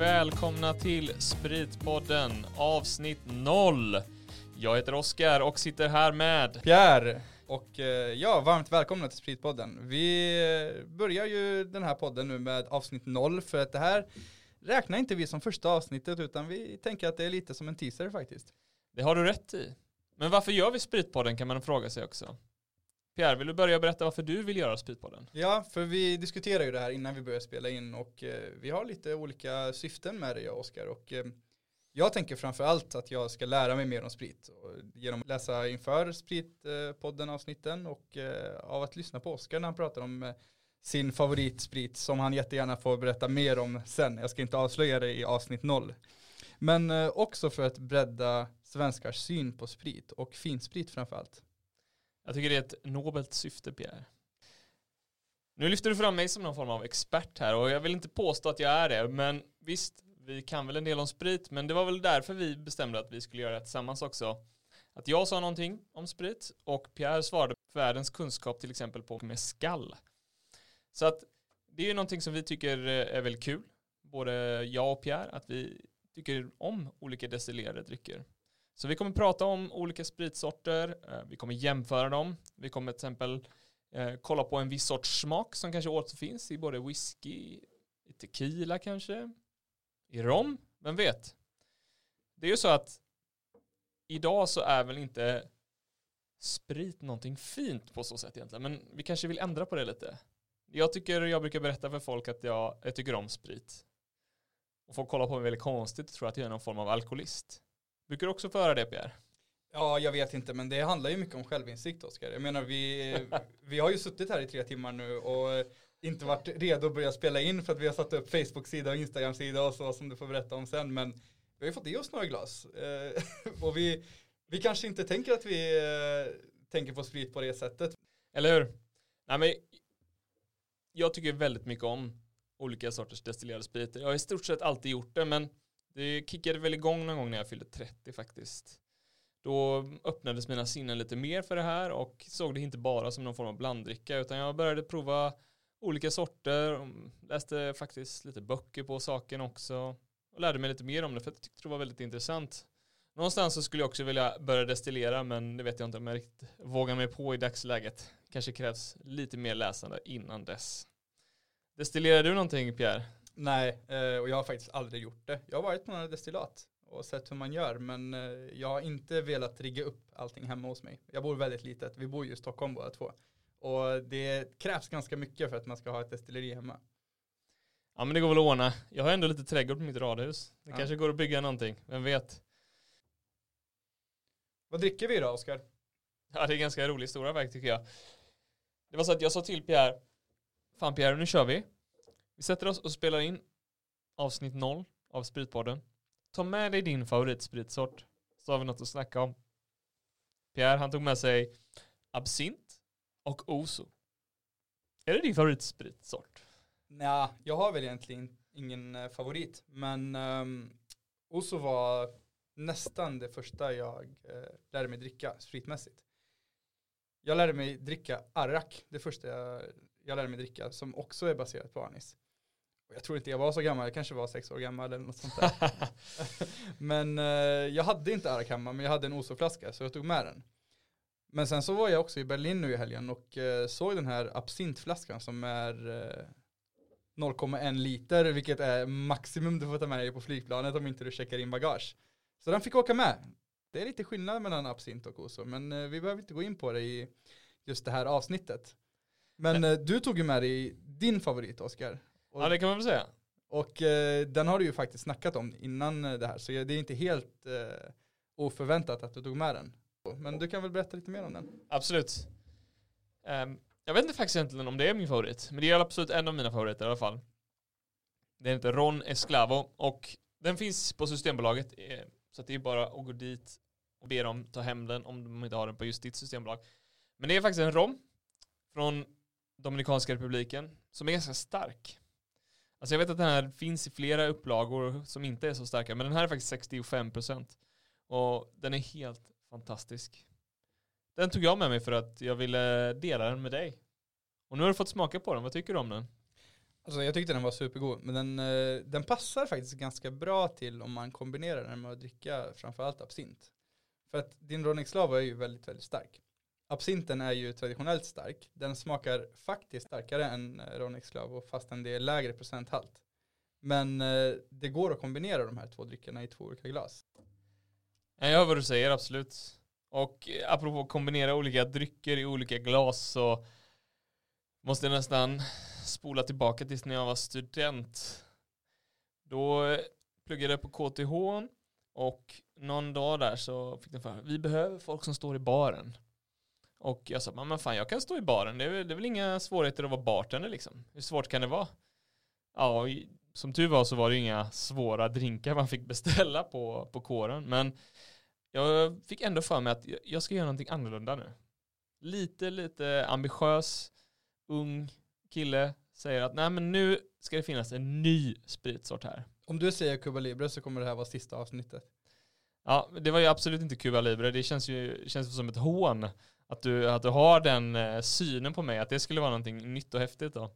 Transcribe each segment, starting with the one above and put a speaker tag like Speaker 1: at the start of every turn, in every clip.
Speaker 1: välkomna till Spritpodden avsnitt 0. Jag heter Oskar och sitter här med
Speaker 2: Pierre och eh, ja, varmt välkomna till Spritpodden. Vi eh, börjar ju den här podden nu med avsnitt 0 för att det här räknar inte vi som första avsnittet utan vi tänker att det är lite som en teaser faktiskt.
Speaker 1: Det har du rätt i. Men varför gör vi Spritpodden kan man fråga sig också. Pierre, vill du börja berätta varför du vill göra Spritpodden?
Speaker 2: Ja, för vi diskuterar ju det här innan vi börjar spela in och eh, vi har lite olika syften med det jag och Oskar och eh, jag tänker framför allt att jag ska lära mig mer om sprit och genom att läsa inför Spritpodden avsnitten och eh, av att lyssna på Oskar när han pratar om eh, sin favoritsprit som han jättegärna får berätta mer om sen. Jag ska inte avslöja det i avsnitt noll. Men eh, också för att bredda svenskars syn på sprit och finsprit framför allt.
Speaker 1: Jag tycker det är ett nobelt syfte Pierre. Nu lyfter du fram mig som någon form av expert här och jag vill inte påstå att jag är det, men visst, vi kan väl en del om sprit, men det var väl därför vi bestämde att vi skulle göra det tillsammans också. Att jag sa någonting om sprit och Pierre svarade på världens kunskap till exempel på med skall. Så att det är ju någonting som vi tycker eh, är väldigt kul, både jag och Pierre, att vi tycker om olika destillerade drycker. Så vi kommer prata om olika spritsorter, eh, vi kommer jämföra dem, vi kommer till exempel eh, kolla på en viss sorts smak som kanske återfinns i både whisky, i tequila kanske, i rom, vem vet? Det är ju så att idag så är väl inte sprit någonting fint på så sätt egentligen, men vi kanske vill ändra på det lite. Jag tycker, jag brukar berätta för folk att jag, jag tycker om sprit. Och folk kollar på mig väldigt konstigt och tror att jag är någon form av alkoholist. Brukar du också få höra det Pierre?
Speaker 2: Ja, jag vet inte, men det handlar ju mycket om självinsikt Oskar. Jag menar, vi, vi har ju suttit här i tre timmar nu och inte varit redo att börja spela in för att vi har satt upp Facebook-sida och Instagram-sida och så som du får berätta om sen. Men vi har ju fått i oss några glas. Eh, och vi, vi kanske inte tänker att vi eh, tänker på sprit på det sättet.
Speaker 1: Eller hur? Nej, men jag tycker väldigt mycket om olika sorters destillerade spriter. Jag har i stort sett alltid gjort det, men det kickade väl igång någon gång när jag fyllde 30 faktiskt. Då öppnades mina sinnen lite mer för det här och såg det inte bara som någon form av blanddricka utan jag började prova olika sorter, mm, läste faktiskt lite böcker på saken också och lärde mig lite mer om det för jag tyckte det var väldigt intressant. Någonstans så skulle jag också vilja börja destillera men det vet jag inte om jag riktigt vågar mig på i dagsläget. Kanske krävs lite mer läsande innan dess. Destillerar du någonting Pierre?
Speaker 2: Nej, eh, och jag har faktiskt aldrig gjort det. Jag har varit på några destillat och sett hur man gör men eh, jag har inte velat rigga upp allting hemma hos mig. Jag bor väldigt litet, vi bor ju i Stockholm båda två. Och det krävs ganska mycket för att man ska ha ett destilleri hemma.
Speaker 1: Ja men det går väl att ordna. Jag har ändå lite trädgård på mitt radhus. Det ja. kanske går att bygga någonting, vem vet.
Speaker 2: Vad dricker vi idag Oskar?
Speaker 1: Ja det är ganska rolig historia faktiskt tycker jag. Det var så att jag sa till Pierre, fan Pierre nu kör vi. Vi sätter oss och spelar in avsnitt 0 av Spritpodden. Ta med dig din favoritspritsort så har vi något att snacka om. Pierre han tog med sig absint och oso. Är det din favoritspritsort?
Speaker 2: Nej, jag har väl egentligen ingen eh, favorit. Men um, oso var nästan det första jag uh, lärde mig dricka spritmässigt. Jag lärde mig dricka arrak, det första jag, jag lärde mig dricka, som också är baserat på anis. Jag tror inte jag var så gammal, jag kanske var sex år gammal eller något sånt där. men uh, jag hade inte arrak hemma, men jag hade en Oso-flaska så jag tog med den. Men sen så var jag också i Berlin nu i helgen och uh, såg den här absintflaskan som är uh, 0,1 liter, vilket är maximum du får ta med dig på flygplanet om inte du checkar in bagage. Så den fick åka med. Det är lite skillnad mellan absint och oso, men uh, vi behöver inte gå in på det i just det här avsnittet. Men uh, du tog ju med dig din favorit, Oskar.
Speaker 1: Ja, det kan man väl säga.
Speaker 2: Och uh, den har du ju faktiskt snackat om innan det här, så det är inte helt oförväntat att du tog med den. Men du kan väl berätta lite mer om den?
Speaker 1: Absolut. Um, jag vet inte faktiskt egentligen om det är min favorit, men det är absolut en av mina favoriter i alla fall. Den heter Ron Esclavo och den finns på Systembolaget, eh, så det är bara att gå dit och be dem ta hem den om de inte har den på just ditt systembolag. Men det är faktiskt en rom från Dominikanska republiken som är ganska stark. Alltså jag vet att den här finns i flera upplagor som inte är så starka, men den här är faktiskt 65% och den är helt fantastisk. Den tog jag med mig för att jag ville dela den med dig. Och nu har du fått smaka på den, vad tycker du om den?
Speaker 2: Alltså jag tyckte den var supergod, men den, eh, den passar faktiskt ganska bra till om man kombinerar den med att dricka framförallt absint. För att din Ronixlava är ju väldigt, väldigt stark. Absinten är ju traditionellt stark. Den smakar faktiskt starkare än eh, Ronix-Clavo fastän det är lägre procenthalt. Men eh, det går att kombinera de här två dryckerna i två olika glas.
Speaker 1: Jag hör vad du säger, absolut. Och eh, apropå att kombinera olika drycker i olika glas så måste jag nästan spola tillbaka tills när jag var student. Då pluggade jag på KTH och någon dag där så fick jag för vi behöver folk som står i baren. Och jag sa, men fan jag kan stå i baren, det är, väl, det är väl inga svårigheter att vara bartender liksom. Hur svårt kan det vara? Ja, som tur var så var det inga svåra drinkar man fick beställa på, på kåren. Men jag fick ändå för mig att jag ska göra någonting annorlunda nu. Lite, lite ambitiös, ung kille säger att nej men nu ska det finnas en ny spritsort här.
Speaker 2: Om du säger Cuba Libre så kommer det här vara sista avsnittet.
Speaker 1: Ja, det var ju absolut inte Cuba Libre. Det känns ju känns som ett hån att du, att du har den eh, synen på mig, att det skulle vara någonting nytt och häftigt då.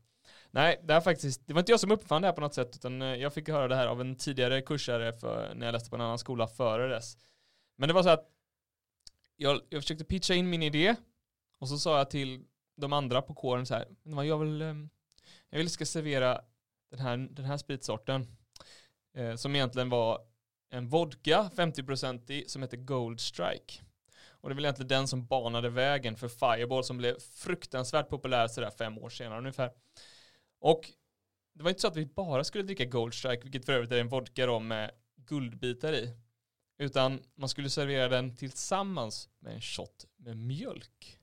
Speaker 1: Nej, det, här faktiskt, det var inte jag som uppfann det här på något sätt, utan eh, jag fick höra det här av en tidigare kursare för, när jag läste på en annan skola före dess. Men det var så att jag, jag försökte pitcha in min idé och så sa jag till de andra på kåren så här, jag vill, ehm, jag vill ska servera den här, den här spritsorten eh, som egentligen var en vodka 50% som heter Gold Strike. Och det är väl egentligen den som banade vägen för Fireball som blev fruktansvärt populär sådär fem år senare ungefär. Och det var inte så att vi bara skulle dricka Goldstrike, vilket för övrigt är en vodka då med guldbitar i. Utan man skulle servera den tillsammans med en shot med mjölk.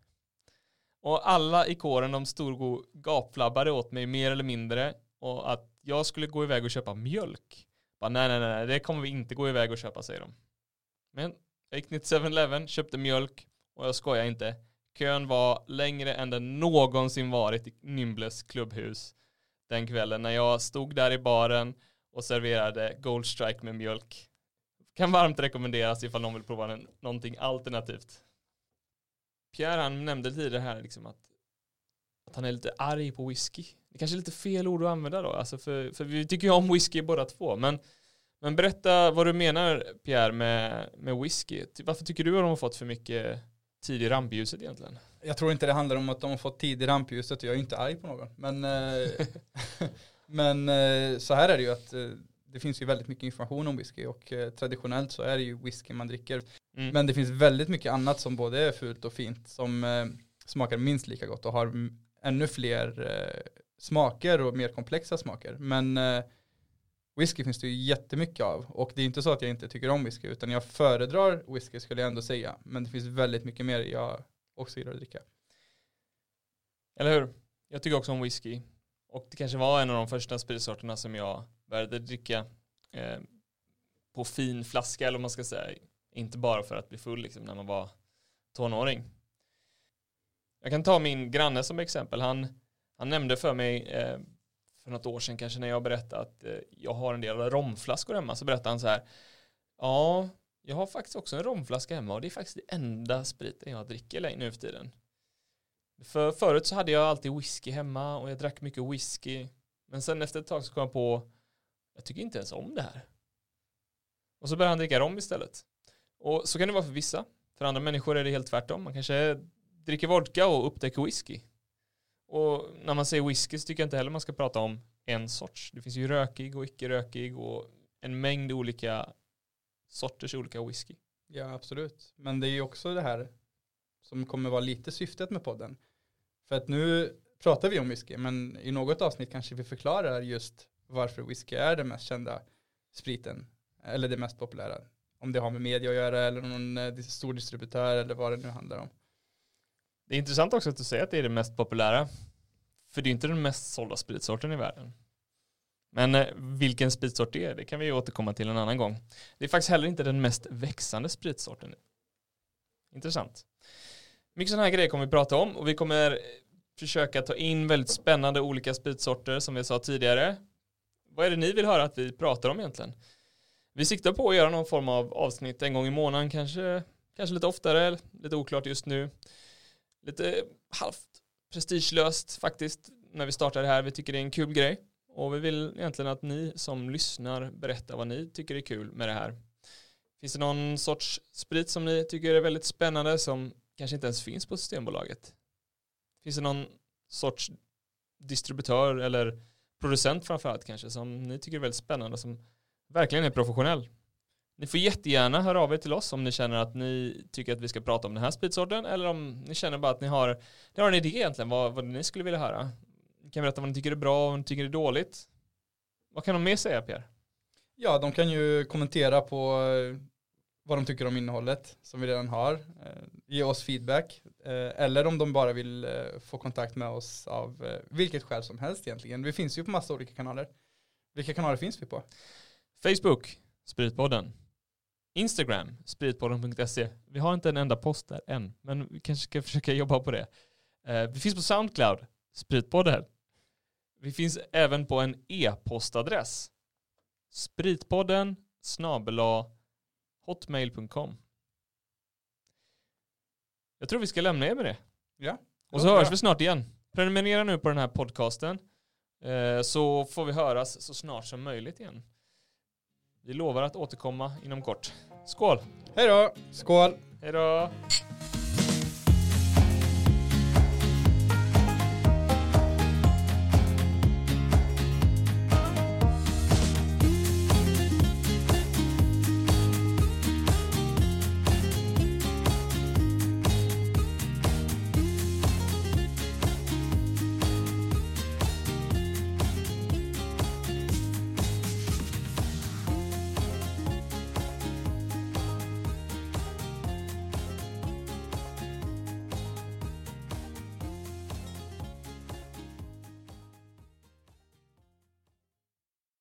Speaker 1: Och alla i kåren, de storgo gapflabbade åt mig mer eller mindre och att jag skulle gå iväg och köpa mjölk. Bara, nej, nej, nej, det kommer vi inte gå iväg och köpa, säger de. Men jag gick ner till 7-Eleven, köpte mjölk och jag skojar inte. Kön var längre än den någonsin varit i Nymbles klubbhus den kvällen när jag stod där i baren och serverade Gold Strike med mjölk. Kan varmt rekommenderas ifall någon vill prova någonting alternativt. Pierre han nämnde tidigare här liksom att, att han är lite arg på whisky. Det kanske är lite fel ord att använda då, alltså för, för vi tycker ju om whisky båda två. Men, men berätta vad du menar Pierre med, med whisky. Varför tycker du att de har fått för mycket tid i rampljuset egentligen?
Speaker 2: Jag tror inte det handlar om att de har fått tid i rampljuset jag är inte arg på någon. Men, eh, men eh, så här är det ju att eh, det finns ju väldigt mycket information om whisky och traditionellt så är det ju whisky man dricker. Mm. Men det finns väldigt mycket annat som både är fult och fint som smakar minst lika gott och har ännu fler smaker och mer komplexa smaker. Men whisky finns det ju jättemycket av och det är inte så att jag inte tycker om whisky utan jag föredrar whisky skulle jag ändå säga. Men det finns väldigt mycket mer jag också gillar att dricka.
Speaker 1: Eller hur? Jag tycker också om whisky. Och det kanske var en av de första spritsorterna som jag började dricka eh, på fin flaska eller vad man ska säga. Inte bara för att bli full liksom, när man var tonåring. Jag kan ta min granne som exempel. Han, han nämnde för mig eh, för något år sedan kanske när jag berättade att eh, jag har en del romflaskor hemma så berättade han så här. Ja, jag har faktiskt också en romflaska hemma och det är faktiskt det enda spriten jag dricker nu för tiden. För förut så hade jag alltid whisky hemma och jag drack mycket whisky. Men sen efter ett tag så kom jag på, jag tycker inte ens om det här. Och så började han dricka rom istället. Och så kan det vara för vissa. För andra människor är det helt tvärtom. Man kanske dricker vodka och upptäcker whisky. Och när man säger whisky så tycker jag inte heller man ska prata om en sorts. Det finns ju rökig och icke rökig och en mängd olika sorters olika whisky.
Speaker 2: Ja, absolut. Men det är ju också det här som kommer vara lite syftet med podden. För att nu pratar vi om whisky, men i något avsnitt kanske vi förklarar just varför whisky är den mest kända spriten, eller det mest populära. Om det har med media att göra eller någon eh, stor distributör eller vad det nu handlar om.
Speaker 1: Det är intressant också att du säger att det är det mest populära. För det är inte den mest sålda spritsorten i världen. Men eh, vilken spritsort det är, det kan vi återkomma till en annan gång. Det är faktiskt heller inte den mest växande spritsorten. Intressant. Mycket sådana här grejer kommer vi prata om och vi kommer eh, försöka ta in väldigt spännande olika spritsorter som vi sa tidigare. Vad är det ni vill höra att vi pratar om egentligen? Vi siktar på att göra någon form av avsnitt en gång i månaden, kanske, kanske lite oftare, lite oklart just nu. Lite halvt prestigelöst faktiskt när vi startar det här. Vi tycker det är en kul grej Och vi vill egentligen att ni som lyssnar berättar vad ni tycker är kul med det här. Finns det någon sorts sprit som ni tycker är väldigt spännande som kanske inte ens finns på Systembolaget? Finns det någon sorts distributör eller producent framförallt kanske som ni tycker är väldigt spännande som verkligen är professionell? Ni får jättegärna höra av er till oss om ni känner att ni tycker att vi ska prata om den här spritsorten eller om ni känner bara att ni har, ni har en idé egentligen vad, vad ni skulle vilja höra. Ni kan berätta vad ni tycker är bra och vad ni tycker är dåligt. Vad kan de mer säga Pierre?
Speaker 2: Ja, de kan ju kommentera på eh, vad de tycker om innehållet som vi redan har. Eh, ge oss feedback. Eh, eller om de bara vill få kontakt med oss av vilket skäl som helst egentligen. Vi finns ju på massa olika kanaler. Vilka kanaler finns vi på?
Speaker 1: Facebook, Spritpodden. Instagram, spritpodden.se. Vi har inte en enda post där än, men vi kanske ska försöka jobba på det. Vi finns på Soundcloud, Spritpodden. Vi finns även på en e-postadress. Spritpodden snabela hotmail.com. Jag tror vi ska lämna er med det.
Speaker 2: Ja.
Speaker 1: Och så hörs vi snart igen. Prenumerera nu på den här podcasten eh, så får vi höras så snart som möjligt igen. Vi lovar att återkomma inom kort. Skål!
Speaker 2: Hej då! Skål!
Speaker 1: Hej då!